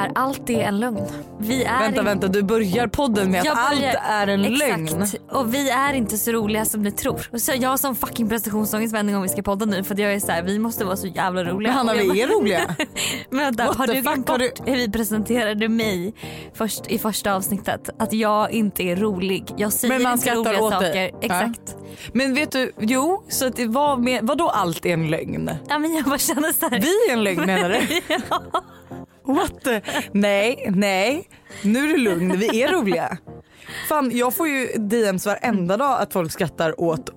här, allt är en lögn. Vi är Vänta vänta du börjar podden med Jag att börjar- allt är en Exakt. lögn. Och vi är inte så roliga som ni tror. Så jag har som fucking prestationsångest varje gång vi ska podda nu för jag är så här, vi måste vara så jävla roliga. Men Hanna vi är roliga. Men vänta, What har du glömt bort hur vi presenterade mig först, i första avsnittet? Att jag inte är rolig. Jag säger Men man inte roliga åt saker. dig. Exakt. Men vet du, jo så att det var med, vadå allt är en lögn? Ja. men jag bara känner så här. Vi är en lögn menar du? What the? Nej, nej. Nu är du lugn, vi är roliga. Fan jag får ju DMs varenda dag att folk skrattar åt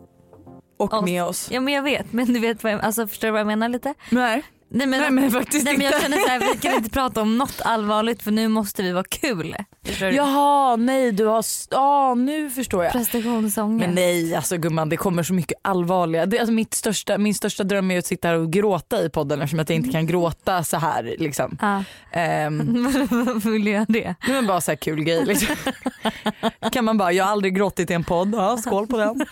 och med oss. Ja men jag vet men du vet vad jag, alltså, förstår du vad jag menar lite? Nej. Nej men, Nej, men faktiskt nej, men jag känner så här, vi kan inte prata om något allvarligt för nu måste vi vara kul. Du? Jaha nej du har, ja nu förstår jag. Prestationsångest. Men nej alltså gumman det kommer så mycket allvarliga. Det, alltså, mitt största, min största dröm är att sitta här och gråta i podden eftersom att jag inte kan gråta så här liksom. Ja. Ehm, Varför vill jag göra det? det är bara så här kul grej liksom. kan man bara, jag har aldrig gråtit i en podd, ja, skål på den.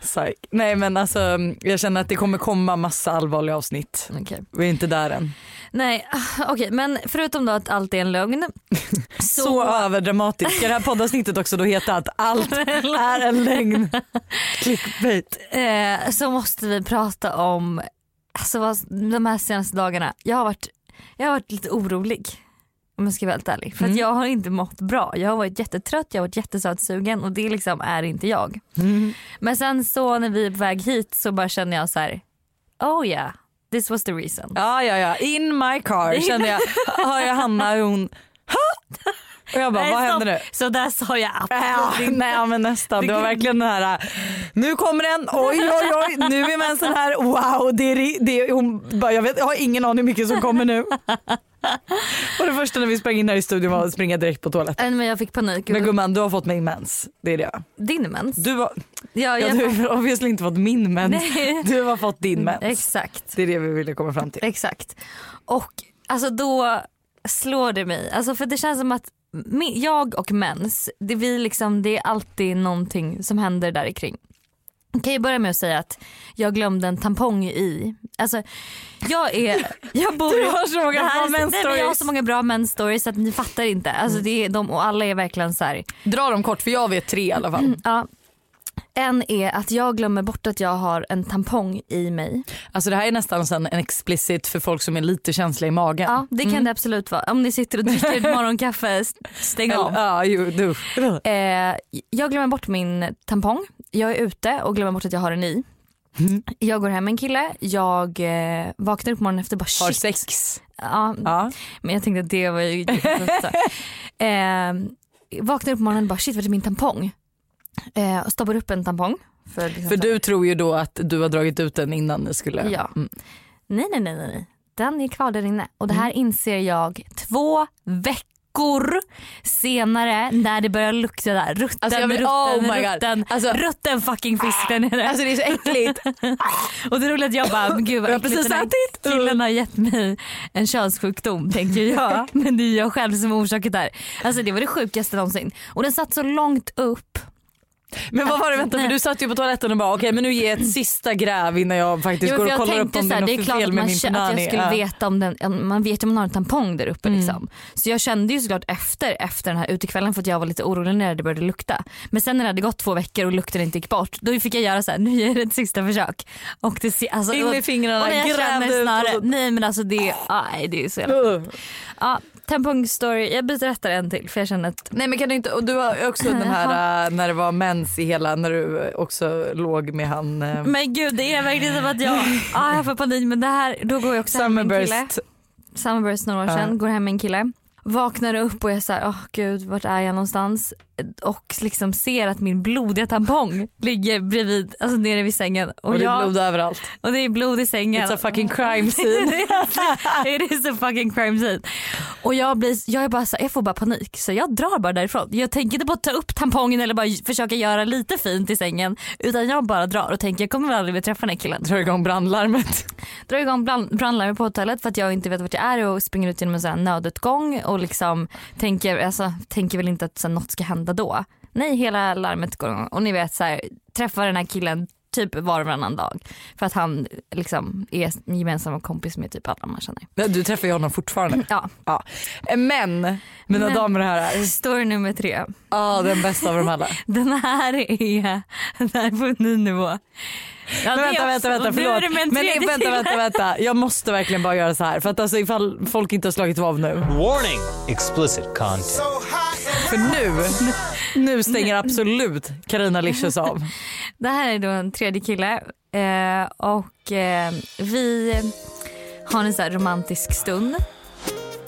Psych. Nej men alltså jag känner att det kommer komma massa allvarliga avsnitt. Okej. Vi är inte där än. Nej ah, okej men förutom då att allt är en lögn. Så, överdramatiskt. Ska det här poddavsnittet också då heta att allt är en lögn? Clickbait. Eh, så måste vi prata om alltså, vad, de här senaste dagarna. Jag har varit, jag har varit lite orolig. Om jag ska vara helt ärlig. För Mm. jag har inte mått bra. Jag har varit jättetrött, jag har varit jättesötsugen och det liksom är inte jag. Mm. Men sen så när vi är på väg hit så bara känner jag så här. oh yeah, this was the reason. Ja ja ja, in my car kände jag, hör jag Hanna hur hon och jag bara Nej, vad händer nu? Så där sa jag Ja, absolut inte. nej men nästan, det var verkligen den här nu kommer den, oj oj oj nu är mensen här, wow det är, det är, hon bara, jag, vet, jag har ingen aning hur mycket som kommer nu. Och det första när vi sprang in här i studion var att springa direkt på toaletten. Men jag fick panik. Men gumman du har fått min mens, det är det. Din mens? Du har, ja, ja, du har obviously inte fått min mens, Nej. du har fått din mens. Exakt. Det är det vi ville komma fram till. Exakt. Och alltså då slår det mig. Alltså för det känns som att jag och mens, det, vi liksom, det är alltid någonting som händer där kring. Kan ju börja med att säga att jag glömde en tampong i. Alltså, jag är... Jag bor, Du har så många här bra är- mens nej, men Jag har så många bra mens stories att ni fattar inte. Alltså, det är de, och alla är verkligen så här. Dra dem kort för jag vet tre i alla fall. Ja. En är att jag glömmer bort att jag har en tampong i mig. Alltså det här är nästan en explicit för folk som är lite känsliga i magen. Ja det kan det absolut vara. Om ni sitter och dricker morgonkaffe, st- stäng av. Ja, jo, du. Eh, jag glömmer bort min tampong. Jag är ute och glömmer bort att jag har den i. Mm. Jag går hem med en kille, jag eh, vaknar upp morgonen efter och bara Har shit. sex. Ja, Ja. men jag tänkte att det var ju eh, Vaknar upp morgonen och bara shit vart är min tampong? Eh, stoppar upp en tampong. För, liksom För du tror ju då att du har dragit ut den innan ni skulle. Ja. Mm. Nej nej nej nej. Den är kvar där inne. Och det här Mm. inser jag två veckor senare när det börjar lukta där. Rutten, Alltså jag vill- rutten, oh rutten, Alltså- rutten fucking fisk där nere. Alltså det är så äckligt. och det roliga är att jag bara, gud vad äckligt, precis den här. Killen har gett mig en könssjukdom tänker jag. Men det är jag själv som har orsakat det här. Alltså det var det sjukaste någonsin. Och den satt så långt upp. Men vad var det, vänta för du satt ju på toaletten och bara okej men nu ger jag ett sista gräv innan jag faktiskt Jo, går och jag kollar upp om det är det något klart fel med man, min känner- att punani. jag skulle Ja. veta om den, man vet ju om man har en tampong där uppe Mm. liksom. Så jag kände ju såklart efter, efter den här utekvällen för att jag var lite orolig när det började lukta. Men sen när det hade gått två veckor och lukten inte gick bort då fick jag göra så här, nu gör jag ett sista försök. Och det, alltså, In med fingrarna, gräv ut Nej men alltså det, aj, det är så jävla... Uh. Ja, tampongstory, jag berättar en till för jag känner att Nej men kan du inte, och du har också den här äh, när det var mens i hela, när du också låg med han äh, men gud det är verkligen som att jag, ah, jag får panik men det här, då går jag också hem med en kille. Summerburst. Summerburst några år sedan, går hem med en kille. Vaknar upp och jag såhär, åh gud vart är jag någonstans? Och liksom ser att min blodiga tampong ligger bredvid, alltså nere vid sängen. Och, Och det är jag, blod överallt. och det är blod i sängen. It's a fucking crime scene. It is a fucking crime scene. Och jag, blir, jag, är bara så, jag får bara panik så jag drar bara därifrån. Jag tänker inte på att ta upp tampongen eller bara försöka göra lite fint i sängen utan jag bara drar och tänker jag kommer väl aldrig mer träffa den här killen. Drar igång brandlarmet. Drar igång brand, brandlarmet på hotellet för att jag inte vet vart jag är och springer ut genom en sån nödutgång och liksom tänker, alltså, tänker väl inte att så här, något ska hända då. Nej hela larmet går igång och ni vet så här, träffar den här killen typ var och varannan dag. För att han liksom är gemensam kompis med typ alla man känner. Du träffar ju honom fortfarande. Ja. Ja. Men mina Men- damer och herrar, Story nummer tre. ja, den bästa av dem alla. Den här är, den här är på en ny nivå. Ja, Men vänta, vänta, vänta, förlåt. Men vänta, vänta, vänta. Jag måste verkligen bara göra så här. För att alltså ifall folk inte har slagit av nu. Warning! Explicit content. För nu, nu stänger absolut Carina Licious av. Det här är då en tredje kille eh, och eh, vi har en så här romantisk stund.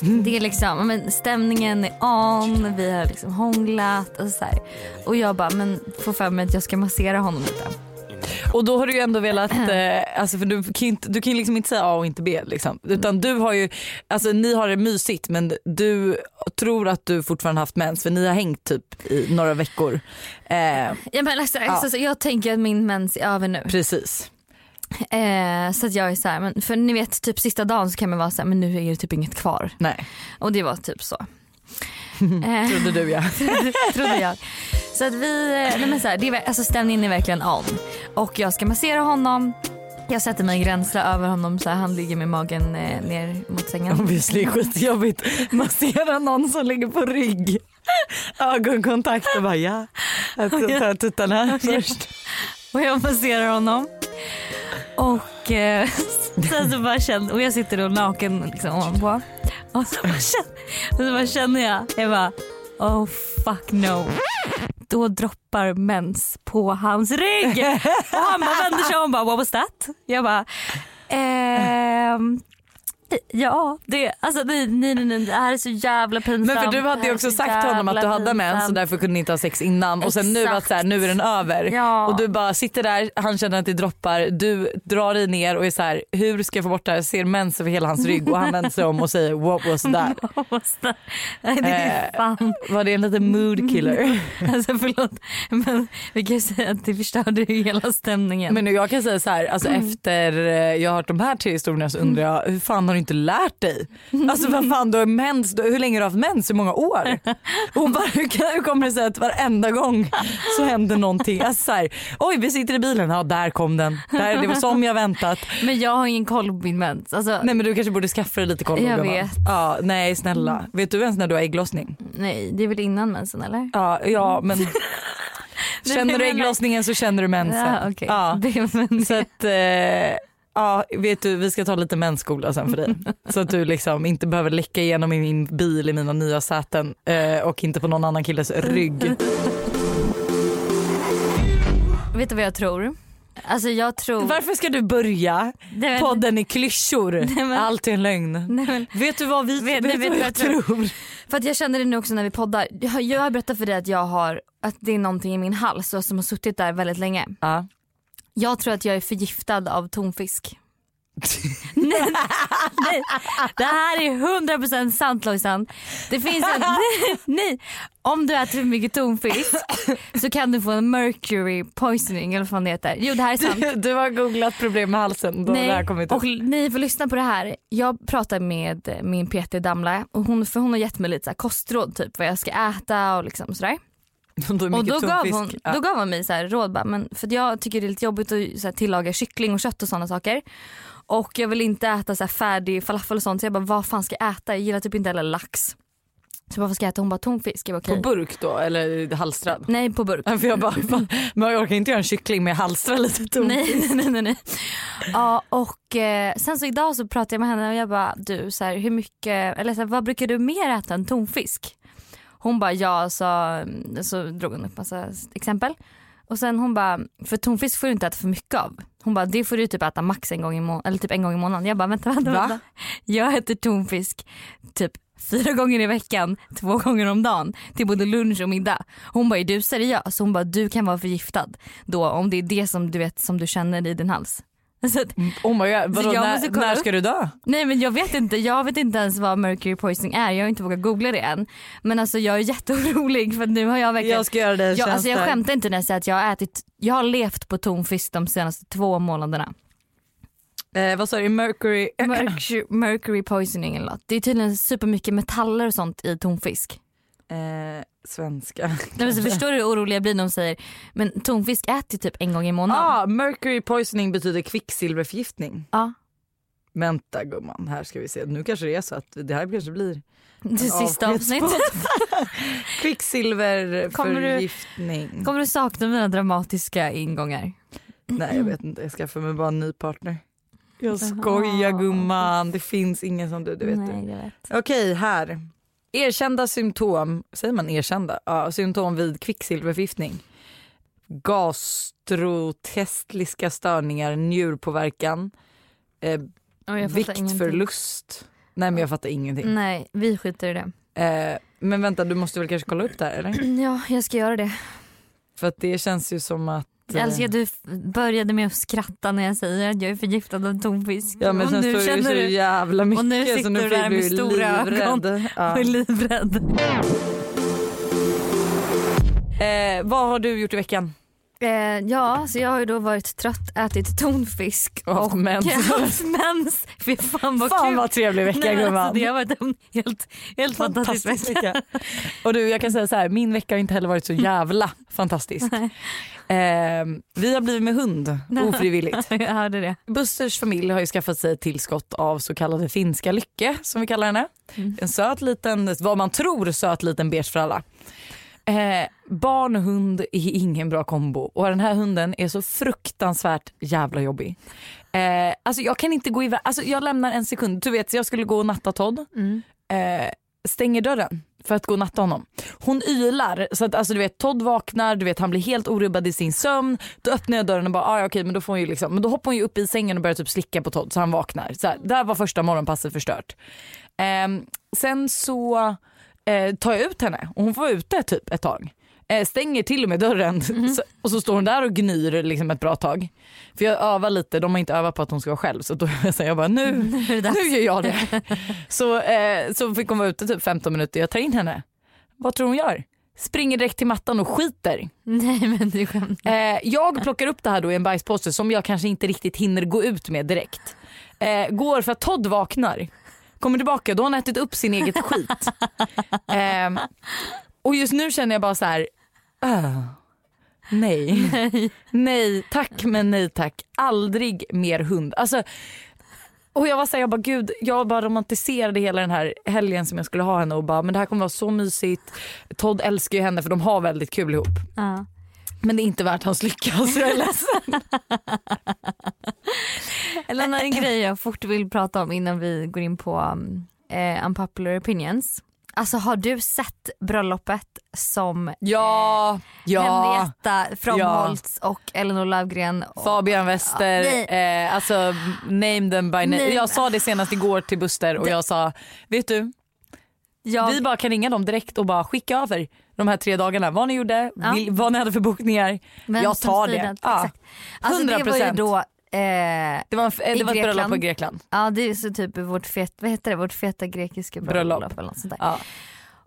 Det är liksom, men stämningen är on, vi har liksom hånglat och så här. Och jag bara, men får för mig att jag ska massera honom lite. Och då har du ju ändå velat, eh, alltså för du kan ju inte, du kan ju liksom inte säga A och inte B liksom. Utan du har ju, alltså ni har det mysigt men du tror att du fortfarande haft mens för ni har hängt typ i några veckor. Eh, Ja, men alltså, Ja. alltså, jag tänker att min mens är över nu. precis. Eh, så att jag är så här, men för ni vet typ sista dagen så kan man vara så här, men nu är det typ inget kvar. Nej, Och det var typ så. Eh, trodde du ja. trodde jag. Så att vi, eh, nej men så här, det är, alltså stämningen är verkligen on. Och jag ska massera honom. Jag sätter mig gränsla över honom så här, han ligger med magen eh, ner mot sängen. Obviously skitjobbigt. Massera någon som ligger på rygg. Ögonkontakt och bara ja. Jag tar tuttarna först. Och jag masserar honom. Och eh, sen så bara känner, och jag sitter då naken liksom ovanpå. Och så bara känner, så bara känner jag, jag bara oh fuck no. Då droppar mens på hans rygg. Och han bara vänder sig om och bara what was that? Jag bara ehm, Ja, det, alltså, nej, nej, nej, det här är så jävla pinsamt. Men för du hade ju också så sagt till honom att du hade mens och pinsamt. därför kunde ni inte ha sex innan och sen nu att så här, nu är den över. Ja. Och du bara sitter där, han känner att det droppar, du drar dig ner och är så här, hur ska jag få bort det här? Ser mens över hela hans rygg och han vänder sig om och säger what was that? What was that? Nej, det är Eh, fan. Var det en liten mood killer? Alltså förlåt men vi kan ju säga att det förstörde ju hela stämningen. Men jag kan säga så här, alltså efter eh, jag har hört de här tre historierna så undrar jag hur fan har du inte lärt dig? Alltså vad fan du har mens, du, hur länge har du haft mens, hur många år? Och bara, hur, kan, hur kommer det sig att varenda gång så händer någonting? Alltså så här, oj vi sitter i bilen, ja där kom den, där, det var som jag väntat. Men jag har ingen koll på min mens. Alltså, nej. Nej men du kanske borde skaffa dig lite koll. Jag gumman. vet. Ja, nej snälla, vet du ens när du har ägglossning? det är väl innan mensen eller? Ja, ja men känner du ägglossningen så känner du mensen. Ja, okej. ja. Det, men, Så att, eh, ja vet du vi ska ta lite mensskola sen för dig. Så att du liksom inte behöver läcka igenom i min bil i mina nya säten eh, och inte på någon annan killes rygg. vet du vad jag tror? Alltså jag tror... Varför ska du börja Nej, men- podden i klyschor? men- Allt är en lögn. Nej, men, Vet du vad vi Vet- vet, nej, vet vad jag jag tror? för att jag känner det nu också när vi poddar. Jag har, jag har berättat för dig att jag har att det är någonting i min hals och som har suttit där väldigt länge. Ja. Jag tror att jag är förgiftad av tonfisk. nej, nej, det här är 100% sant Lojsan. Det finns en, nej, nej, om du äter för mycket tonfisk så kan du få en mercury poisoning eller vad det heter. Jo det här är sant. Du, du har googlat problem med halsen då det här Nej, kommit och ni får lyssna på det här. Jag pratar med min PT Damla och hon, för hon har gett mig lite så kostråd typ vad jag ska äta och liksom sådär. Och då gav, hon, Ja. då gav hon mig så här råd bara, men för jag tycker det är lite jobbigt att så här, tillaga kyckling och kött och sådana saker. Och jag vill inte äta så här färdig falafel och sånt så jag bara vad fan ska jag äta? Jag gillar typ inte heller lax. Så vad ska jag äta? Hon bara tonfisk. Jag bara, På burk då eller halstrad? Nej på burk. Ja, För jag bara, fan, men jag orkar inte göra en kyckling med halstra lite tonfisk. Nej, nej, nej, nej. Ja, och eh, sen så idag så pratade jag med henne och jag bara du så här, hur mycket, eller så här, vad brukar du mer äta än tonfisk? Hon bara ja så, så drog hon upp massa exempel. Och sen hon bara, för tonfisk får du inte äta för mycket av. Hon bara det får du typ äta max en gång i månaden, eller typ en gång i månaden. Jag bara vänta, vänta, Va? vänta. Jag äter tonfisk typ fyra gånger i veckan, två gånger om dagen till både lunch och middag. Hon bara är du seriös? Hon bara du kan vara förgiftad då om det är det som du vet som du känner i din hals. Så att, Oh my God, vadå, jag när, när ska du dö? nej men jag vet inte, jag vet inte ens vad mercury poisoning är. Jag har inte vågat googla det än. Men alltså jag är jätteorolig för nu har jag verkligen Jag ska göra en jag, alltså jag skämtar inte när jag säger att jag har ätit, jag har levt på tonfisk de senaste två månaderna. Eh, vad sa du, mercury? Mercury, mercury poisoning eller något. Det är tydligen supermycket metaller och sånt i tonfisk. Eh, svenska. Nej, men så förstår du hur orolig jag blir när de säger men tonfisk äter typ en gång i månaden. ah, mercury poisoning betyder kvicksilverförgiftning. Ja. Vänta gumman, här ska vi se. Nu kanske det är så att det här kanske blir Det sista avsnittet. Kvicksilverförgiftning. Kommer du sakna mina dramatiska ingångar? Nej jag vet inte, jag skaffar mig bara en ny partner. Jag skojar gumman, det finns ingen som du, det vet Nej, du. vet. Okej här. Erkända symptom, säger man erkända? Ja, symptom vid kvicksilverförgiftning. Gastrotestliska störningar, njurpåverkan, eh, jag fattar ingenting. viktförlust. Nej men jag fattar ingenting. Nej, vi skiter i det. Eh, men vänta du måste väl kanske kolla upp det här eller? Ja, jag ska göra det. För att det känns ju som att eh, Jag älskar att du började med att skratta när jag säger att jag är förgiftad av tonfisk. Ja men och sen nu känner så du jävla mycket och nu så sitter nu du där med stora livrädd. ögon. Ja. och är livrädd. Eh, vad har du gjort i veckan? Eh, ja, så jag har ju då varit trött, ätit tonfisk Och haft mens. haft mens. Fy fan vad Fan kul. vad trevlig vecka Nej, gumman. alltså, det har varit en helt, helt fantastisk Fantastisk vecka. vecka. Och du jag kan säga så här, min vecka har inte heller varit så jävla fantastisk. Eh, vi har blivit med hund ofrivilligt. jag hörde det. Busters familj har ju skaffat sig ett tillskott av så kallade finska lycke som vi kallar henne. Mm. En söt liten, vad man tror söt liten beige för alla. Eh, barn och hund är ingen bra kombo och den här hunden är så fruktansvärt jävla jobbig. Eh, alltså jag kan inte gå iväg, alltså jag lämnar en sekund. Du vet jag skulle gå och natta Todd, Mm. eh, stänger dörren för att gå och natta honom. Hon ylar så att alltså, du vet Todd vaknar, du vet han blir helt orubbad i sin sömn. Då öppnar jag dörren och bara ah, ja, okej men då får hon ju liksom, men då hoppar hon ju upp i sängen och börjar typ slicka på Todd så han vaknar. Så här, där var första morgonpasset förstört. Ehm, sen så eh, tar jag ut henne och hon får vara ute typ ett tag. Eh, stänger till och med dörren så, och så står hon där och gnyr liksom ett bra tag. För jag övar lite, de har inte övat på att hon ska vara själv så då säger jag bara nu, nu gör jag det. så, eh, så fick hon vara ute typ 15 minuter, jag tar in henne. Vad tror hon gör? Springer direkt till mattan och skiter. Nej men du skämtar. Eh, jag plockar upp det här då i en bajspåse som jag kanske inte riktigt hinner gå ut med direkt. Eh, går för att Todd vaknar. Kommer tillbaka, då har han ätit upp sin eget skit. Eh, och just nu känner jag bara så här. "Öh, nej. nej, tack men nej tack. Aldrig mer hund. Alltså, och jag var såhär, jag bara gud, jag bara romantiserade hela den här helgen som jag skulle ha henne och bara men det här kommer vara så mysigt. Todd älskar ju henne för de har väldigt kul ihop. Ja. Men det är inte värt hans lycka så jag är ledsen. En annan grej jag fort vill prata om innan vi går in på um, eh, unpopular opinions. Alltså har du sett bröllopet som Ja, ja. Henrietta Fromholtz och Elinor Löfgren? Och, Fabian Wester, Ja, eh, alltså name them by name. Nej. Jag sa det senast igår till Buster och jag sa, vet du, jag, vi bara kan ringa dem direkt och bara skicka över de här tre dagarna. Vad ni gjorde, Ja. vil, vad ni hade för bokningar. jag tar det. Ja. Exakt. Alltså det var ju 100%. då eh, Det var, en, det I var ett bröllop på Grekland. Ja det är så typ vårt, fet, vad heter det? vårt feta grekiska bröllop. Bröllop. Eller något sånt där. Ja.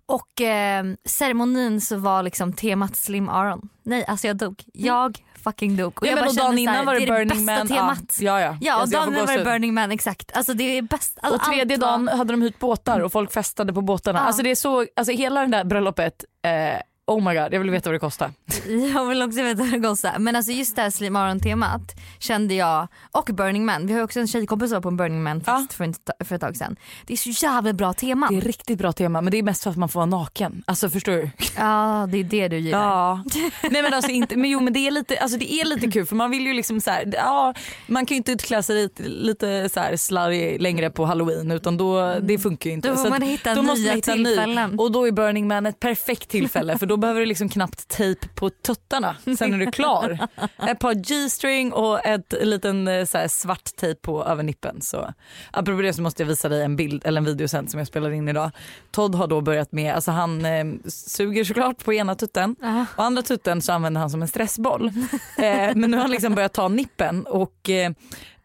Och eh, ceremonin så var liksom temat Slim Aron. Nej alltså jag dog. Jag fucking dog. Ja, jag bara och dagen innan var det, det är Burning det bästa Man. temat. Ja, ja, ja. Och Alltså, dagen innan var det. Burning Man exakt. Alltså det är bäst. Alltså, Och tredje allt var- dagen hade de hyrt båtar och folk festade på båtarna. Ja. Alltså det är så, alltså hela det där bröllopet, eh, oh my god jag vill veta vad det kostar. Jag vill också veta hur det kostar. Men alltså just det här Slim Aron temat kände jag, och Burning Man. Vi har också en tjejkompis på en Burning Man Ja. för, en, för ett tag sedan. Det är så jävla bra tema. Det är riktigt bra tema men det är mest för att man får vara naken. Alltså förstår du? Ja det är det du gillar. Ja. Nej men alltså inte, men jo men det är lite, alltså det är lite kul för man vill ju liksom så här, ja man kan ju inte klä sig lite, lite så här slarrig längre på halloween utan då, det funkar ju inte. Då får Så man hitta måste nya man hitta en ny. tillfällen. Och då är Burning Man ett perfekt tillfälle för då behöver du liksom knappt tejp på tuttarna sen är du klar. Ett par G-string och ett liten eh, så här, svart tejp på över nippen. Så, apropå det så måste jag visa dig en bild eller en video sen som jag spelade in idag. Todd har då börjat med, alltså han eh, suger såklart på ena tutten Ja. och andra tutten så använder han som en stressboll. eh, men nu har han liksom börjat ta nippen och eh,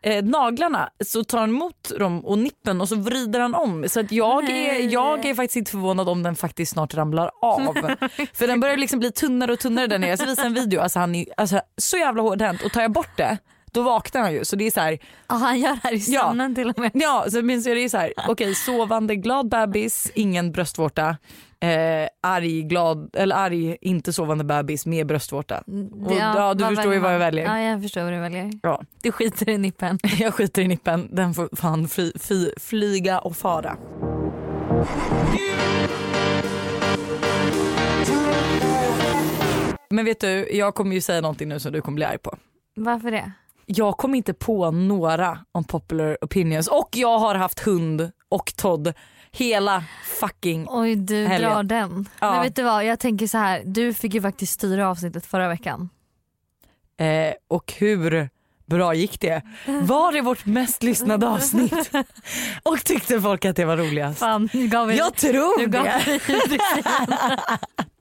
eh, naglarna så tar han emot dem och nippen och så vrider han om. Så att jag, är, jag är faktiskt inte förvånad om den faktiskt snart ramlar av. För den börjar liksom bli tunnare och tunnare där nere. Jag ska visa en video, alltså han är alltså, så jävla hårdhänt och tar jag bort det då vaknar han ju. Så det är så här, Ja, han gör det här i Ja. sömnen till och med. ja så minns jag det är så här, okej sovande glad bebis, ingen bröstvårta. Eh, arg, glad, eller arg, inte sovande bebis med bröstvårta. Och, ja, du vad förstår ju vad jag väljer. Ja, jag förstår vad du väljer. Ja. Du skiter i nippen. Jag skiter i nippen, den får fan fly, fly, flyga och fara. Men vet du, jag kommer ju säga någonting nu som du kommer bli arg på. Varför det? Jag kom inte på några unpopular opinions och jag har haft hund och Todd hela fucking... Oj, du Helgen. drar den. Ja. Men vet du vad, jag tänker så här. Du fick ju faktiskt styra avsnittet förra veckan. Eh, och hur bra gick det? Var det vårt mest lyssnade avsnitt? och tyckte folk att det var roligast? Fan, gav vi... Jag tror gav det. vi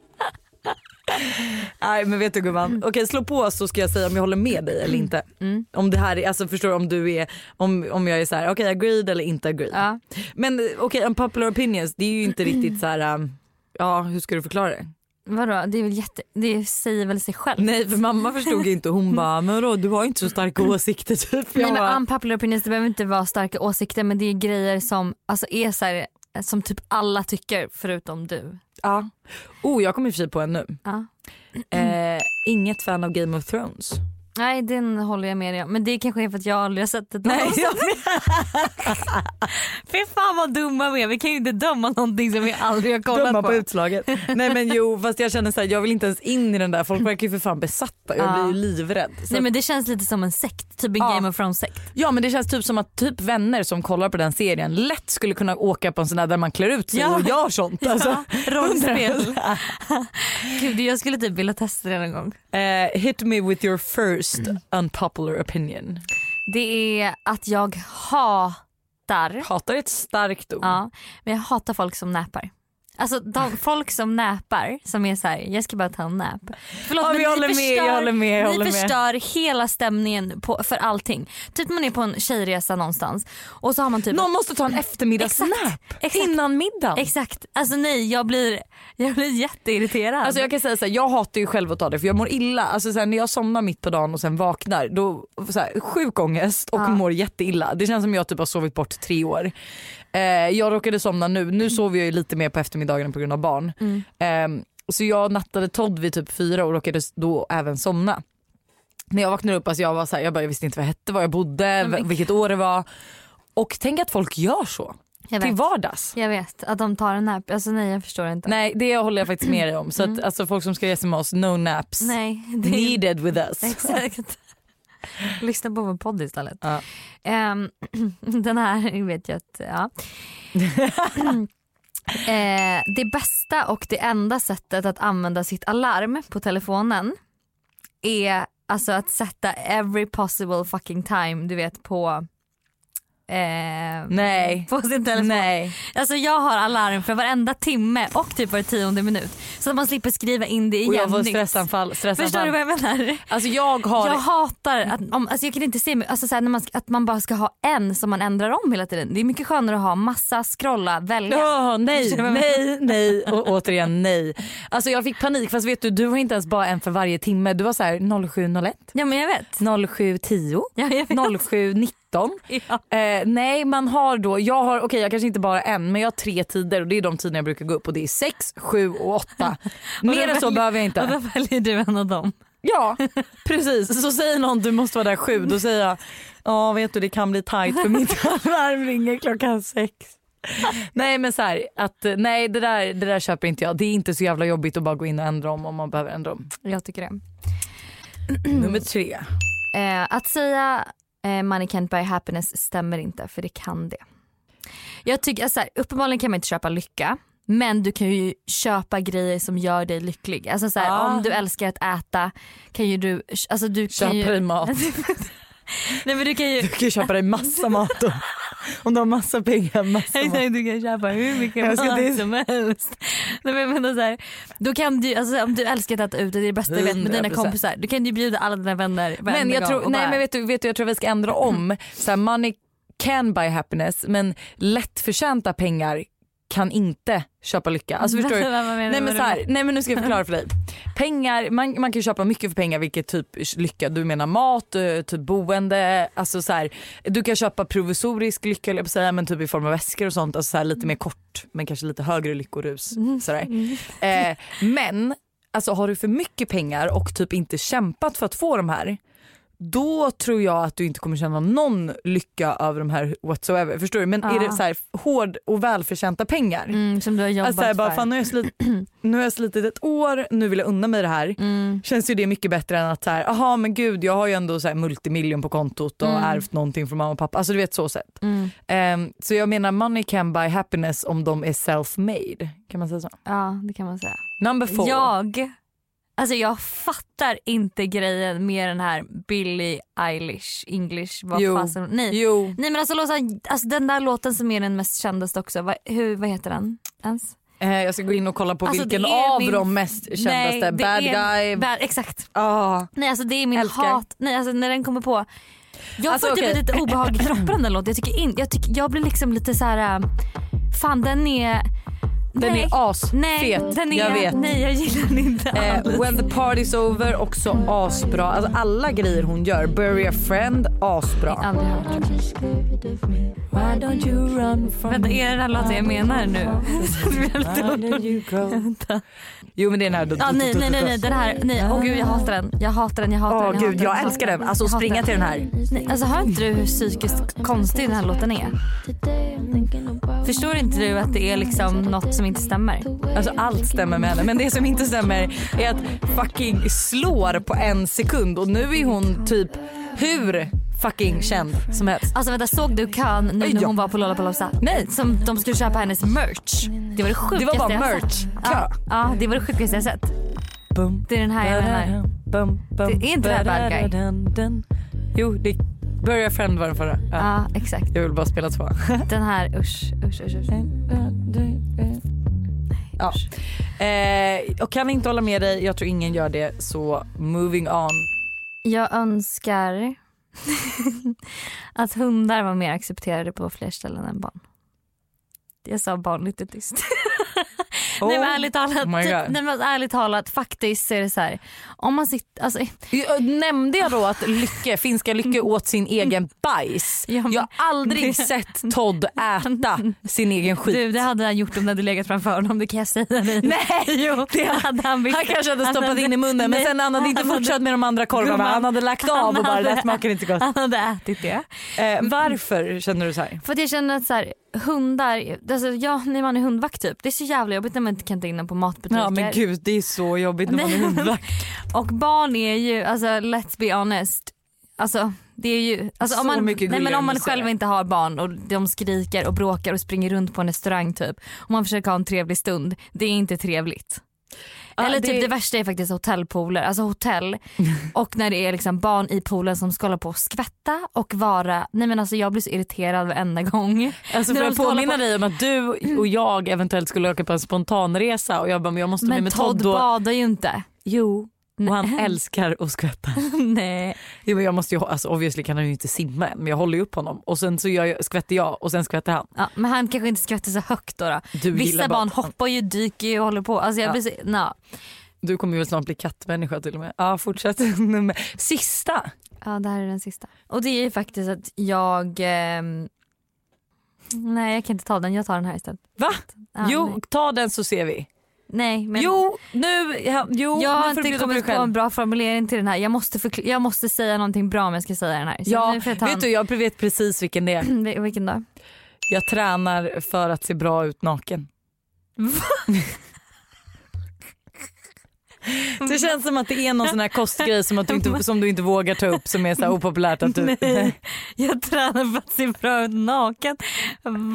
Nej men vet du gumman, okej slå på så ska jag säga om jag håller med dig eller inte. Mm. Om det här är, alltså förstår du om du är, om, om jag är så här, okej agreed eller inte agreed. Ja. Men okej unpopular opinions det är ju inte riktigt så här. um, ja hur ska du förklara det? Vadå, det är väl jätte... Det säger väl sig själv. Nej för mamma förstod inte, hon bara men vadå du har inte så starka åsikter typ. Nej Jag men bara, unpopular opinions det behöver inte vara starka åsikter men det är grejer som alltså, är så här, som typ alla tycker förutom du. ja. Oh jag kommer i och för sig på en nu. Ja. Eh, inget fan av Game of Thrones. Nej den håller jag med dig om men det kanske är för att jag aldrig har sett ett Nej. avsnitt. Fy fan vad dumma vi är, vi kan ju inte döma någonting som vi aldrig har kollat Döma på. på utslaget. Nej men jo fast jag känner så här, jag vill inte ens in i den där, folk verkar ju för fan besatta. Jag Ja. blir ju livrädd. Så Nej men det känns lite som en sekt, typ en Ja. Game of Thrones sekt. Ja men det känns typ som att typ vänner som kollar på den serien lätt skulle kunna åka på en sån där där man klär ut sig Ja. och gör sånt. Alltså. rollspel. Gud jag skulle typ vilja testa det någon gång. Eh, hit me with your first unpopular opinion. Det är att jag hatar, Hatar är ett starkt ord. ja, men jag hatar folk som näpar. Alltså de, folk som näpar som är så här, jag ska bara ta en nap. Förlåt Ja, men vi ni håller med, förstör, jag håller med, jag ni håller med. förstör hela stämningen på, för allting. Typ man är på en tjejresa någonstans och så har man typ Någon måste ta en eftermiddagsnap exakt. innan middagen. Exakt, alltså nej jag blir, jag blir jätteirriterad. Alltså jag kan säga så här, jag hatar ju själv att ta det för jag mår illa. Alltså så här, när jag somnar mitt på dagen och sen vaknar då så här, sjuk ångest och Ja. mår jätteilla. Det känns som jag typ har sovit bort tre år. Eh, jag råkade somna nu, nu sover jag ju lite mer på eftermiddagen på grund av barn. Mm. Eh, så jag nattade Todd vid typ fyra och råkade då även somna. När jag vaknade upp, alltså jag var så här, jag, bara, jag visste inte vad jag hette, var jag bodde, men- vilket år det var. Och tänk att folk gör så jag till vet. vardags. Jag vet att de tar en nap, alltså nej jag förstår inte. Nej det håller jag faktiskt med dig om. Så att, Mm. alltså, folk som ska resa med oss, no naps. Nej, det Needed with us. Exakt. Lyssna på vår podd istället. Ja. Ehm, den här vet jag att, ja. Eh, det bästa och det enda sättet att använda sitt alarm på telefonen är alltså att sätta every possible fucking time du vet på eh, Nej. på sin telefon. Nej. Alltså jag har alarm för varenda timme och typ var tionde minut så att man slipper skriva in det Och jag får igen. stressanfall. stressanfall. Förstår du vad jag menar? Alltså jag har... Jag hatar att, om, alltså jag kan inte se mig, alltså så här, när man, att man bara ska ha en som man ändrar om hela tiden. Det är mycket skönare att ha massa, scrolla, välja. Ja, nej, nej, nej och återigen nej. Alltså jag fick panik fast vet du, du har inte ens bara en för varje timme. Du var så här 07.01, Ja men jag vet. 07.10, Ja, jag vet. 07.19. Ja. Eh, nej man har då, jag har, okej jag kanske inte bara en men jag har tre tider och det är de tiderna jag brukar gå upp och det är 6, 7 och 8. Mer än så behöver jag Och inte. då väljer du en av dem. Ja precis, så säger någon du måste vara där 7 då säger jag ja vet du det kan bli tight för mitt alarm ringer klockan 6. Nej men så här, att nej det där, det där köper inte jag. Det är inte så jävla jobbigt att bara gå in och ändra om om man behöver ändra om. Jag tycker det. Nummer tre. Eh, att säga eh, money can't buy happiness stämmer inte för det kan det. Jag tycker, alltså, så här, uppenbarligen kan man inte köpa lycka. Men du kan ju köpa grejer som gör dig lycklig. Alltså så här, Ah. Om du älskar att äta kan ju du... Alltså, du Köpa ju, dig mat. Nej, men du kan ju Du kan ju köpa dig massa mat och, om du har massa pengar. Massa. Exakt, du kan köpa hur mycket Jag ska mat till- som helst. Nej, men jag menar så här, då kan du, alltså, om du älskar att äta ute, det är det bästa du vet med dina 100%. kompisar. Du kan ju bjuda alla dina vänner Men jag tror, nej bara- men vet du, vet du jag tror vi ska ändra om. Så här, money can buy happiness men lättförtjänta pengar kan inte köpa lycka. Alltså förstår du? Nej men, så här, nej men nu ska jag förklara för dig. Pengar, man, man kan köpa mycket för pengar vilket typ lycka, du menar mat, eh, typ boende, alltså så här, du kan köpa provisorisk lycka att säga men typ i form av väskor och sånt, alltså så här, lite mer kort men kanske lite högre lyckorus. Sådär. Eh, men alltså har du för mycket pengar och typ inte kämpat för att få de här då tror jag att du inte kommer känna någon lycka över de här whatsoever. Förstår du? Men är Ja. det så här hård och välförtjänta pengar Mm, som du har jobbat Alltså så här, bara, för. fan, nu, har jag slit, nu har jag slitit ett år, nu vill jag unna mig det här. Mm. Känns ju det mycket bättre än att så här, aha men gud jag har ju ändå så här multimiljon på kontot och Mm. ärvt någonting från mamma och pappa. Alltså du vet så sätt. Mm. Ehm, så jag menar money can buy happiness om de är self-made. Kan man säga så? Ja det kan man säga. Number four. Jag, alltså jag fattar inte grejen med den här Billie Eilish, English, vad Jo. fasen, nej. Jo. Nej men alltså, låten- alltså den där låten som är den mest kändaste också, vad, hur, vad heter den ens? Eh, jag ska gå in och kolla på Alltså, vilken av min- de mest kändaste. Nej, Bad guy. Bad, exakt. Ah. Nej alltså det är min Älskar. hat, nej alltså när den kommer på. Jag Alltså, får typ lite obehag i kroppen den låten. Jag, tycker in, jag, tycker, jag blir liksom lite så här. äh, fan den är... Den nej, är asfet. Nej, den är, jag vet. nej jag gillar den inte Eh, alls. when the party's over också asbra. Alltså alla grejer hon gör. Bury a friend asbra. Aldrig hört Vänta är det den här låten jag menar nu? Jo men det är den här. Ja, nej, nej, nej, nej, den här, nej, åh gud jag hatar den. Jag hatar den, jag hatar Åh den. gud hatar jag älskar den. Alltså springa till den här. Nej, alltså hör inte du hur psykiskt konstig den här låten är? Förstår inte du att det är liksom något som inte stämmer? Alltså allt stämmer med henne men det som inte stämmer är att fucking slår på en sekund och nu är hon typ hur fucking känd som helst. Alltså vänta såg du kön nu när Ja. hon var på Lollapalooza? Nej. Som de skulle köpa hennes merch. Det var det sjukaste Det var bara merch. Ja, ja det var det sjukaste jag sett. Bum, Det är den här jag menar. Bum, bum, Det är inte det här bad guy. Jo, det Bury a friend var den förra. Ja. Ja exakt. Jag vill bara spela två. Den här usch usch usch. usch. Ja. Eh, och kan inte hålla med dig, jag tror ingen gör det, så moving on. Jag önskar att hundar var mer accepterade på fler ställen än barn. Jag sa barn lite tyst. nej men ärligt talat, Oh nej, men ärligt talat faktiskt så är det så här. Om man sitter, alltså, Jag- Nämnde jag då att Lycke, finska Lycke åt sin egen bajs? Ja, men- Jag har aldrig sett Todd äta sin egen skit. du det hade han gjort om det hade legat framför honom det kan jag säga dig. Nej, jo, det- hade han, Han kanske hade stoppat hade- in i munnen men sen han hade inte fortsatt med de andra korvarna. Han hade lagt av och bara det hade- där smakar inte gott. Han hade ätit det. Eh, varför känner du så här? För att jag känner att så här, hundar, alltså, ja, när man är hundvakt typ, det är så jävla jobbigt man inte kan ta in dem på matbutiker. Ja men gud det är så jobbigt när man är hundvakt. Och barn är ju, alltså let's be honest, alltså det är ju, alltså, om man, nej, men om man själv inte har barn och de skriker och bråkar och springer runt på en restaurang typ och man försöker ha en trevlig stund, det är inte trevligt. Eller typ det- det... värsta är faktiskt hotellpooler, alltså hotell och när det är liksom barn i poolen som ska hålla på och skvätta och vara, nej men alltså jag blir så irriterad varenda gång. Alltså ska hålla påminna på- dig om att du och jag eventuellt skulle åka på en spontanresa och jag bara men jag måste med Men med Todd Todd och... badar ju inte. Jo. Och han älskar att skvätta. nej. Jo, men jag måste ju, alltså obviously kan han ju inte simma än men jag håller ju upp honom och sen så jag, skvätter jag och sen skvätter han. Ja, men han kanske inte skvätter så högt då. då. Du Vissa bara barn han- hoppar ju, dyker ju och håller på. Alltså jag Ja. blir na. Du kommer ju snart bli kattmänniska till och med. Ja fortsätt. Sista. Ja det här är den sista. Och det är ju faktiskt att jag... ehm, nej jag kan inte ta den, jag tar den här istället. Va? Ja, jo nej. ta den så ser vi. Nej men Jo nu, ja, jo, jag har inte kommit på en bra formulering till den här. Jag måste, jag måste säga någonting bra om jag ska säga den här. Så Ja vet du jag vet precis vilken det är. en... Vilken då? Jag tränar för att se bra ut naken. Det känns som att det är någon sån här kostgrej som, att du inte, som du inte vågar ta upp som är så opopulärt att du... Nej, jag tränar för att se bra ut naken.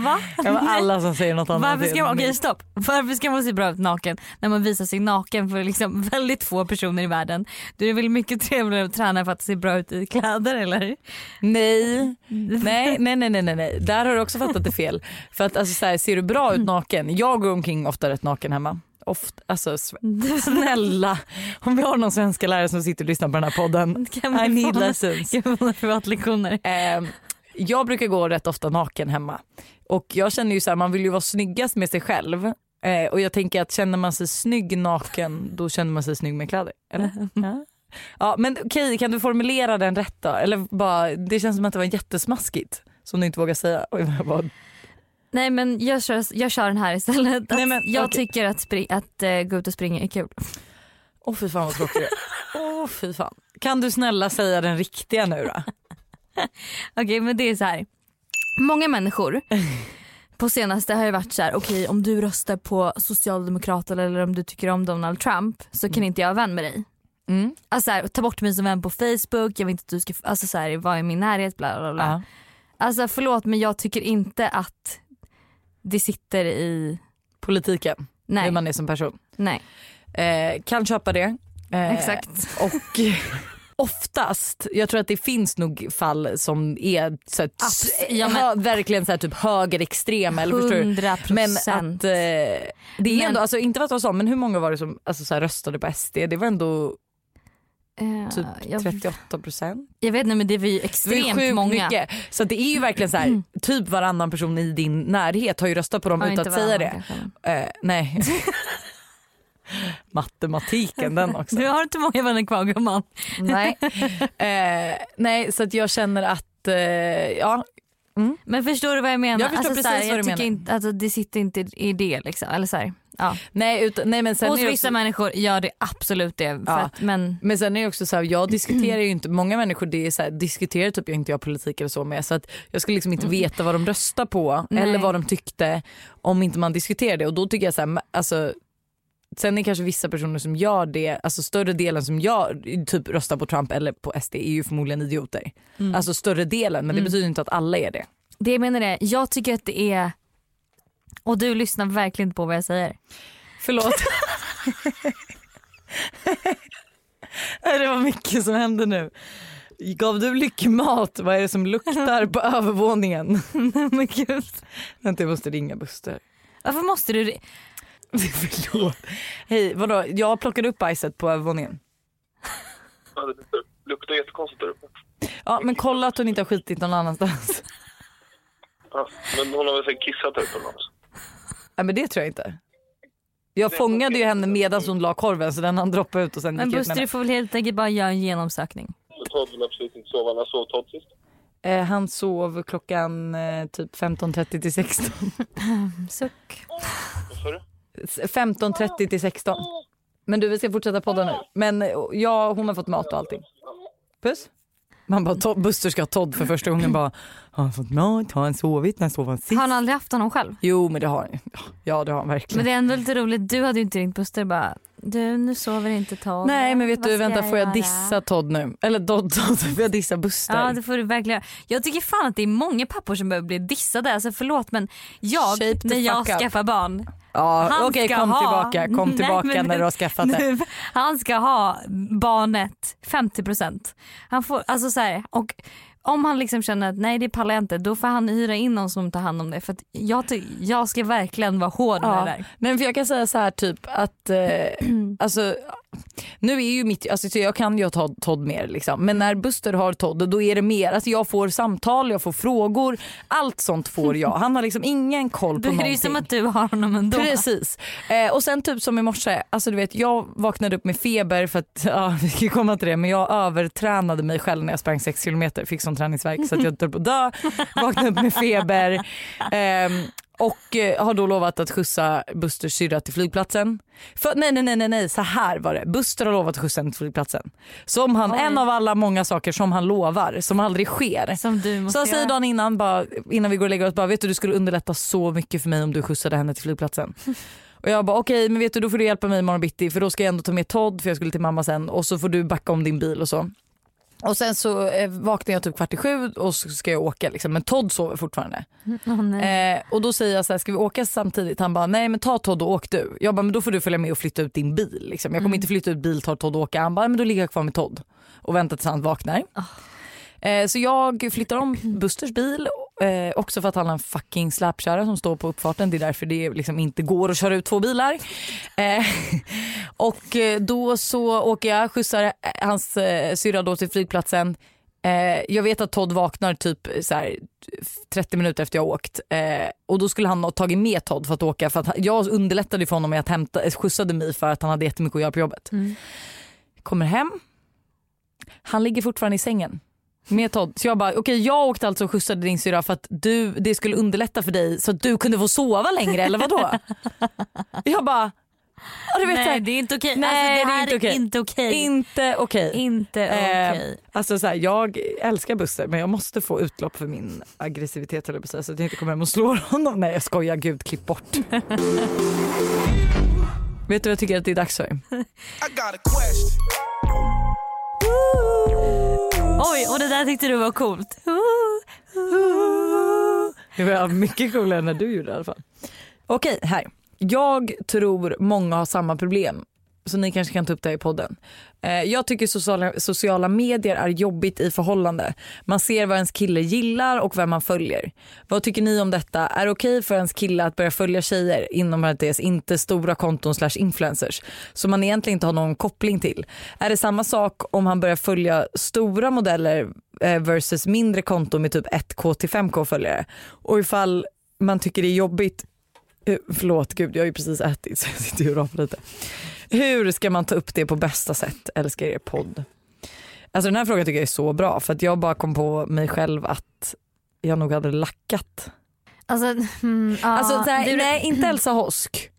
Va? Ja, alla som säger något annat. Varför ska, man, okej, stopp. Varför ska man se bra ut naken när man visar sig naken för liksom väldigt få personer i världen? Du är väl mycket trevligare att träna för att se bra ut i kläder eller? Nej. Nej, nej, nej, nej, nej, nej. Där har du också fattat det fel. För att alltså, så här, ser du bra ut naken, jag går omkring ofta rätt naken hemma. Ofta, alltså sv- snälla, om vi har någon svenska lärare som sitter och lyssnar på den här podden. Kan I need få- lessons. Kan privatlektioner? Ehm, jag brukar gå rätt ofta naken hemma och jag känner ju så här, man vill ju vara snyggast med sig själv eh, och jag tänker att känner man sig snygg naken då känner man sig snygg med kläder. Eller? Ja. Ja, men okej, kan du formulera den rätt då? Eller bara, det känns som att det var jättesmaskigt som du inte vågar säga. Oj, bara, Nej men jag kör, jag kör den här istället. Nej, men, jag okej. tycker att, spring, att uh, gå ut och springa är kul. Åh fy fan vad tråkigt är. Åh fy fan. Kan du snälla säga den riktiga nu då? Okej men det är så här. Många människor på senaste har ju varit så här: okej om du röstar på Socialdemokraterna eller om du tycker om Donald Trump så kan inte jag vara vän med dig. Mm. Alltså så här, ta bort mig som vän på Facebook, jag vill inte att du ska alltså så här, vara i min närhet bla bla bla. Ja. Alltså förlåt men jag tycker inte att det sitter i, Politiken, nej, hur man är som person. nej Eh, kan köpa det. Eh, exakt. Och oftast, jag tror att det finns nog fall som är så att, Abs- ja, hö, verkligen så här, typ högerextrema. Eller förstår du? 100 Men att eh, det är Men- ändå, alltså, inte för att vara men hur många var det som alltså, så här, röstade på SD? Det var ändå typ jag, 38 procent. jag vet inte men det var ju Det extremt sjukt många. mycket. Så det är ju verkligen så här, typ varannan person i din närhet har ju röstat på dem Ja, utan att säga det. Eh, nej. Matematiken den också. Du har inte många vänner kvar gumman. nej. Eh, nej så att jag känner att, eh, ja. Men förstår du vad jag menar? Jag förstår alltså, precis här, vad du menar. Inte, alltså, det sitter inte i det liksom. Eller så här, ja. Nej, utan, nej men sen Hos vissa också, människor gör det absolut det. För Ja. att, men men sen är det också så här, jag diskuterar ju inte, många människor det är så här, diskuterar typ inte jag politik eller så med så att jag skulle liksom inte veta vad de röstar på Nej. eller vad de tyckte om inte man diskuterar det och då tycker jag så här, alltså Sen är kanske vissa personer som gör det, alltså större delen som jag typ röstar på Trump eller på SD är ju förmodligen idioter. Alltså större delen men det betyder inte att alla är det. det jag menar är, jag tycker att det är och du lyssnar verkligen inte på vad jag säger. Förlåt. Nej, det var mycket som hände nu. Gav du lyckmat? Vad är det som luktar på övervåningen? men gud. Vänta jag måste ringa Buster. Varför måste du det? Förlåt. Hej vadå jag plockade upp bajset på övervåningen. Ja, det luktar jättekonstigt där uppe. Ja men kolla att hon inte har skitit någon annanstans. Ja, men hon har väl säkert kissat där uppe någonstans. Nej men det tror jag inte. Jag fångade ju henne medan hon la korven så den han droppade ut och sen Men gick jag ut med Buster du får väl helt enkelt bara göra en genomsökning. Todd vill absolut inte sova. När sov Todd sist? eh, Han sov klockan eh, typ 15.30 till 16. Suck. Vad sa du? 15.30 till 16. Men du vi ska fortsätta podda nu. Men eh, ja hon har fått mat och allting. Puss. Man bara Buster ska ha Todd för första gången bara har han fått mat, har han sovit, när sov han sist? Har han aldrig haft honom själv? Jo men det har han Ja, det har han verkligen. Men det är ändå lite roligt, du hade ju inte ringt Buster bara du nu sover inte Todd. Nej men vet Vad du vänta får jag göra?" dissa Todd nu? Eller Dodd, Todd, får jag dissa Buster? Ja det får du verkligen Jag tycker fan att det är många pappor som behöver bli dissade. Alltså förlåt men jag när jag skaffar barn. Ja, han Okej kom ha- tillbaka, kom Nej, tillbaka men- när du har skaffat det. Nu, han ska ha barnet 50%. Han får, alltså så här, och om han liksom känner att nej det pallar jag inte då får han hyra in någon som tar hand om det. För jag, jag ska verkligen vara hård med Ja. det där. Nej, men för jag kan säga så här typ att eh, alltså, nu är ju mitt, alltså, så jag kan ju ha Todd, Todd mer liksom. men när Buster har Todd då är det mer, alltså jag får samtal, jag får frågor, allt sånt får jag. Han har liksom ingen koll på Då är det någonting. ju som att du har honom ändå. Precis. Eh, och sen typ som i morse, alltså du vet jag vaknade upp med feber för att, ja vi ju komma till det men jag övertränade mig själv när jag sprang 6 kilometer, fick sån träningsvärk så att jag höll på att dö, vaknade upp med feber ehm, och eh, har då lovat att skjutsa Busters syrra till flygplatsen. För, nej nej nej nej så här var det, Buster har lovat att skjutsa henne till flygplatsen. Som han, Oj. en av alla många saker som han lovar som aldrig sker. Som du måste Så jag säger göra. dagen innan, bara, innan vi går och lägger oss, bara, vet du du skulle underlätta så mycket för mig om du skjutsade henne till flygplatsen. Och jag bara okej men vet du då får du hjälpa mig imorgon bitti för då ska jag ändå ta med Todd för jag skulle till mamma sen och så får du backa om din bil och så. Och sen så eh, vaknar jag typ kvart i sju och så ska jag åka liksom. men Todd sover fortfarande. Nej. Eh, och då säger jag så här, ska vi åka samtidigt? Han bara nej men ta Todd och åk du. Jag bara men då får du följa med och flytta ut din bil. Liksom. Jag kommer inte flytta ut bil, ta Todd och åka. Han bara men då ligger jag kvar med Todd och väntar tills han vaknar. Eh, så jag flyttar om Busters bil eh, också för att han har en fucking släpkärra som står på uppfarten. Det är därför det liksom inte går att köra ut två bilar. Eh, och eh, då så åker jag, skjutsar eh, hans eh, syrra då till flygplatsen. Eh, jag vet att Todd vaknar typ här, 30 minuter efter jag har åkt eh, och då skulle han ha tagit med Todd för att åka för att jag underlättade för honom med att hämta, eh, skjutsade mig för att han hade jättemycket att göra på jobbet. Mm. Kommer hem, han ligger fortfarande i sängen med Todd. Så jag bara, okej jag åkte alltså och skjutsade din syrra för att du, det skulle underlätta för dig så att du kunde få sova längre eller vadå? jag bara, ja, du vet, Nej här, det är inte okej. Nej, alltså, det det är här inte okej. inte okej. inte okej. Inte Eh, okej. Alltså så här, jag älskar Buster men jag måste få utlopp för min aggressivitet säga, så att jag inte kommer hem och slår honom. Nej jag skojar, gud klipp bort. Vet du vad jag tycker att det är dags för? Oj och det där tyckte du var coolt. Det var mycket coolare än när du gjorde det i alla fall. Okej, här. Jag tror många har samma problem. Så ni kanske kan ta upp det här i podden. Eh, Jag tycker sociala, sociala medier är jobbigt i förhållande. Man ser vad ens kille gillar och vem man följer. Vad tycker ni om detta? Är det okej för ens kille att börja följa tjejer, inom parentes inte stora konton slash influencers, som man egentligen inte har någon koppling till? Är det samma sak om han börjar följa stora modeller eh, versus mindre konton med typ 1k till 5k följare? Och ifall man tycker det är jobbigt eh, Förlåt gud jag har ju precis ätit så jag sitter ju och rapar lite. Hur ska man ta upp det på bästa sätt älskar er podd? Alltså den här frågan tycker jag är så bra för att jag bara kom på mig själv att jag nog hade lackat. Alltså, mm, ja, Alltså så här, du- nej inte Elsa Hosk.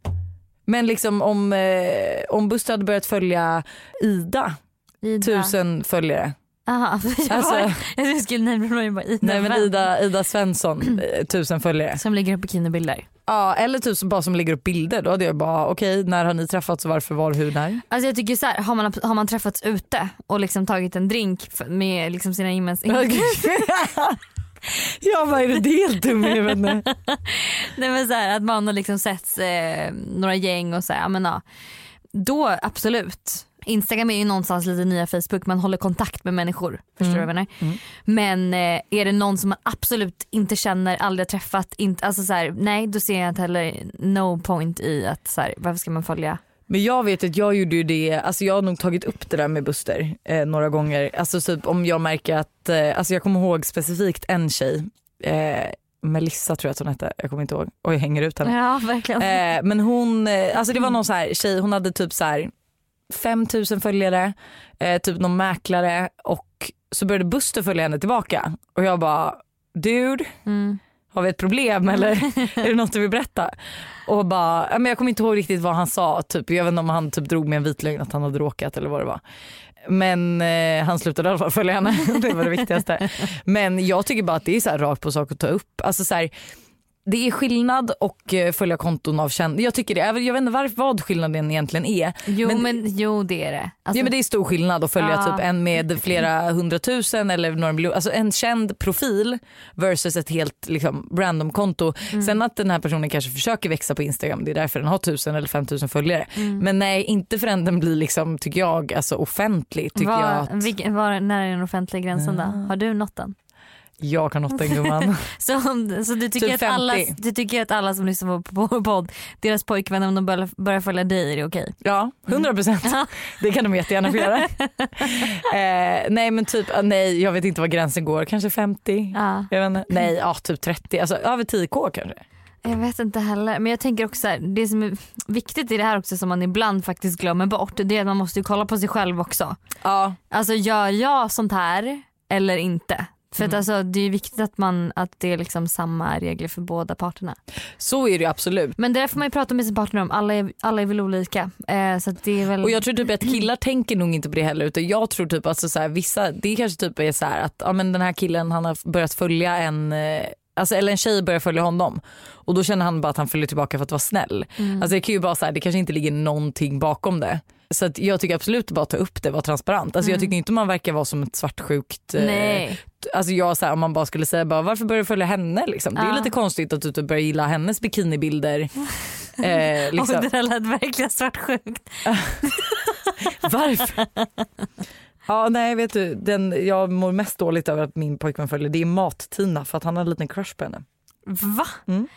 Men liksom om, eh, om Buster hade börjat följa Ida, Ida. tusen följare. Aha, jag, Alltså- jag skulle nämna bara Ida, Nej men vem? Ida, Ida Svensson, eh, tusen följare. Som lägger upp bikinibilder. Ja eller tusen bara som lägger upp bilder. Då hade jag bara okej när har ni träffats och varför, var, hur, när? Alltså jag tycker så här, har man, har man träffats ute och liksom tagit en drink med liksom sina gemensamma... jag bara är du helt dum i huvudet nu? Nej men så här, att man har liksom sett eh, några gäng och så här, ja, men ja. Då absolut. Instagram är ju någonstans lite nya Facebook, man håller kontakt med människor. Förstår du vad jag menar? Men eh, är det någon som man absolut inte känner, aldrig har träffat, inte, alltså så här, nej då ser jag inte heller no point i att så här, varför ska man följa? Men jag vet att jag gjorde ju det, alltså jag har nog tagit upp det där med Buster eh, några gånger. Alltså typ om jag märker att, eh, alltså jag kommer ihåg specifikt en tjej, eh, Melissa tror jag att hon hette, jag kommer inte ihåg och jag hänger ut henne. Ja verkligen. Eh, men hon, eh, alltså det var någon så här tjej, hon hade typ så här 5000 följare, eh, typ någon mäklare och så började Buster följa henne tillbaka och jag bara dude Mm. har vi ett problem eller är det något du vill berätta? Och bara, men jag kommer inte ihåg riktigt vad han sa, typ. jag vet inte om han typ drog med en vit lögn att han hade råkat eller vad det var. Men eh, han slutade i alla fall följa henne, det var det viktigaste. Men jag tycker bara att det är så här rakt på sak att ta upp. Alltså så här, det är skillnad och eh, följa konton av kända. Jag tycker det, jag vet inte varför, vad skillnaden egentligen är. Jo men- men, jo det är det. Alltså, ja men det är stor skillnad att följa Ja. typ en med flera hundratusen eller några miljoner, alltså en känd profil versus ett helt liksom, random konto. Mm. Sen att den här personen kanske försöker växa på Instagram, det är därför den har tusen eller femtusen följare. Mm. Men nej inte förrän den blir liksom, tycker jag, alltså offentlig. Tycker var, jag att vilken, var, när är den offentliga gränsen då? Har du nått den? Jag kan den gumman. Så, så du, tycker Typ att alla, 50. du tycker att alla som lyssnar på, på podd, deras pojkvänner om de börjar, börjar följa dig är det okej? Ja, 100 procent. Ja. Det kan de jättegärna få göra. eh, nej men typ, ah, nej jag vet inte var gränsen går, kanske 50? Ja. Jag vet. Nej, ja, typ 30, alltså över 10k kanske. Jag vet inte heller men jag tänker också så här, det som är viktigt i det här också som man ibland faktiskt glömmer bort det är att man måste ju kolla på sig själv också. Ja, Alltså gör jag sånt här eller inte? För att alltså, det är viktigt att, man, att det är liksom samma regler för båda parterna. så är det ju absolut. Men det där får man ju prata med sin partner om, alla är, alla är väl olika. Eh, så det är väl... Och jag tror typ att killar tänker nog inte på det heller utan jag tror typ alltså så här, vissa, det kanske typ är så här att ja, men den här killen han har börjat följa en eh, Alltså, eller en tjej börjar följa honom och då känner han bara att han följer tillbaka för att vara snäll. Alltså, det kan ju bara så här, det kanske inte ligger någonting bakom det. Så jag tycker absolut bara ta upp det, vara transparent. Alltså, Jag tycker inte man verkar vara som ett svartsjukt eh, Nej. Alltså jag så här, om man bara skulle säga bara, varför börjar du följa henne liksom? Det är Ja. lite konstigt att du typ börjar gilla hennes bikinibilder. eh, liksom. Och det där lät verkligen svartsjukt. Varför? Ja nej vet du, den, jag mår mest dåligt över att min pojkvän följer det är Mat-Tina för att han har en liten crush på henne. Va? Mm.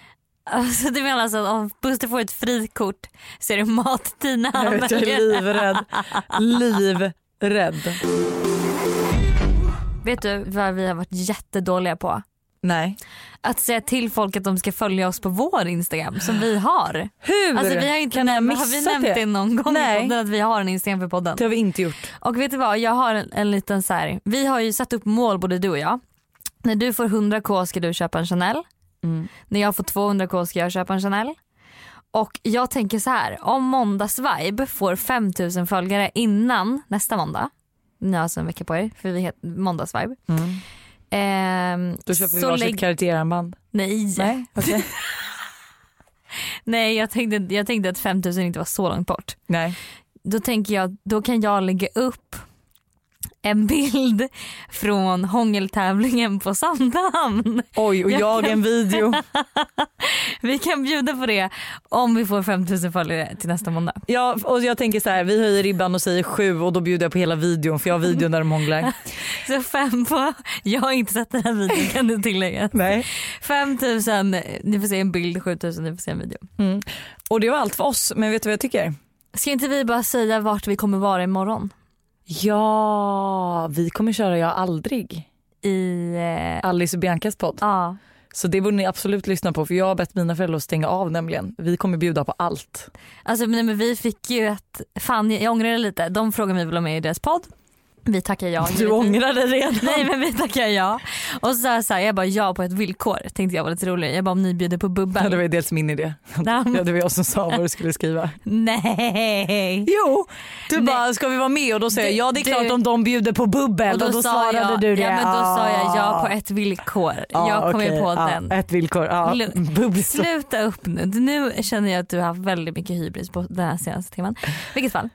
Alltså, du menar alltså att om Buster får ett frikort så är det mat-Tina Jag, han vet, jag är livrädd. livrädd. Vet du vad vi har varit jättedåliga på? Nej. Att säga till folk att de ska följa oss på vår Instagram som vi har. Hur? Alltså vi har inte kan jag nämnt, har vi missa nämnt det? någon gång Nej. podden att vi har en Instagram för podden? Det har vi inte gjort. Och vet du vad, jag har en, en liten så här. vi har ju satt upp mål både du och jag. När du får 100k ska du köpa en Chanel. Mm. När jag får 200k ska jag köpa en Chanel. Och jag tänker så här, om måndagsvibe får 5000 följare innan nästa måndag. Ni har alltså en vecka på er för vi heter måndagsvibe. Mm. Ehm, Då köper vi varsitt lägg- Cartier-armband. Nej, Nej, okej. nej jag, tänkte, jag tänkte att 5000 inte var så långt bort. Nej. Då tänker jag, då kan jag lägga upp en bild från hångeltävlingen på Sandhamn. Oj, och Jag jag kan- en video. Vi kan bjuda på det om vi får 5000 följare till nästa måndag. Ja, och jag tänker så här, vi höjer ribban och säger sju och då bjuder jag på hela videon för jag har videon där de hånglar. Så fem på, jag har inte sett den här videon kan du tillägga. Nej. 5000, ni får se en bild, 7000 ni får se en video. Mm. Och det var allt för oss, men vet du vad jag tycker? Ska inte vi bara säga vart vi kommer vara imorgon? Ja, vi kommer köra Jag aldrig. I, eh, Alice och Biancas podd. ja. Så det borde ni absolut lyssna på för jag har bett mina föräldrar att stänga av nämligen. Vi kommer bjuda på allt. Alltså men, men vi fick ju ett, fan jag, jag ångrar det lite, de frågade mig väl om med i deras podd. Vi tackar ja. Du ångrar dig redan. Nej men vi tackar ja. Och så sa jag jag bara ja på ett villkor tänkte jag var lite roligt. Jag bara om ni bjuder på Ja, bubbel. det var ju dels min idé. Ja. Ja, det var jag som sa vad du skulle skriva. Nej. Jo, du Nej. bara ska vi vara med och då säger jag ja det är du- klart om de bjuder på bubbel och då, sa svarade jag, du det. Ja men då sa jag ja Ah. på ett villkor. Ja, jag kom okej. på Ja, den. Ett villkor. Ja. Bubbel. Sluta upp nu. Nu känner jag att du har haft väldigt mycket hybris på den här senaste timmen. Vilket fall.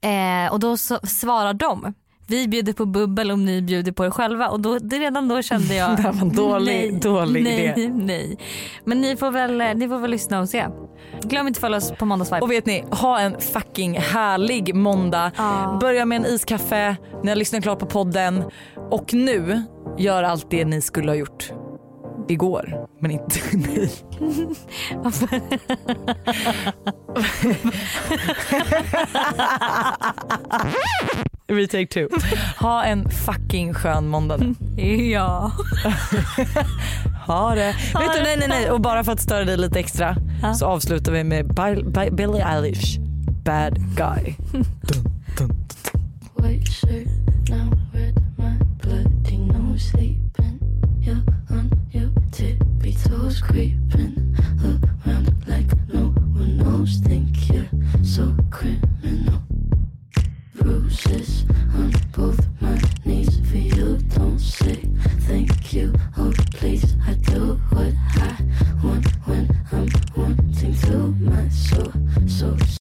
Eh, och då så svarar de. Vi bjuder på bubbel om ni bjuder på er själva och då, det redan då kände jag Det här var en dålig- nej, dålig nej, idé. Nej. Men ni får, väl, eh, ni får väl lyssna och se. Glöm inte att följa oss på måndagsvibe. Och vet ni, ha en fucking härlig måndag. Ja. Börja med en iskaffe, ni har lyssnat klart på podden och nu gör allt det ni skulle ha gjort igår. Men inte ni. Retake two. Ha en fucking skön måndag nu. ja. Ha det. Vet du, nej nej nej. Och bara för att störa dig lite extra Ja. så avslutar vi med Bi- Bi- Billie Eilish, Bad Guy. Dun, dun. White shirt, now red, my bloody nose toes, creeping around like no one knows. Think you're so criminal. Bruises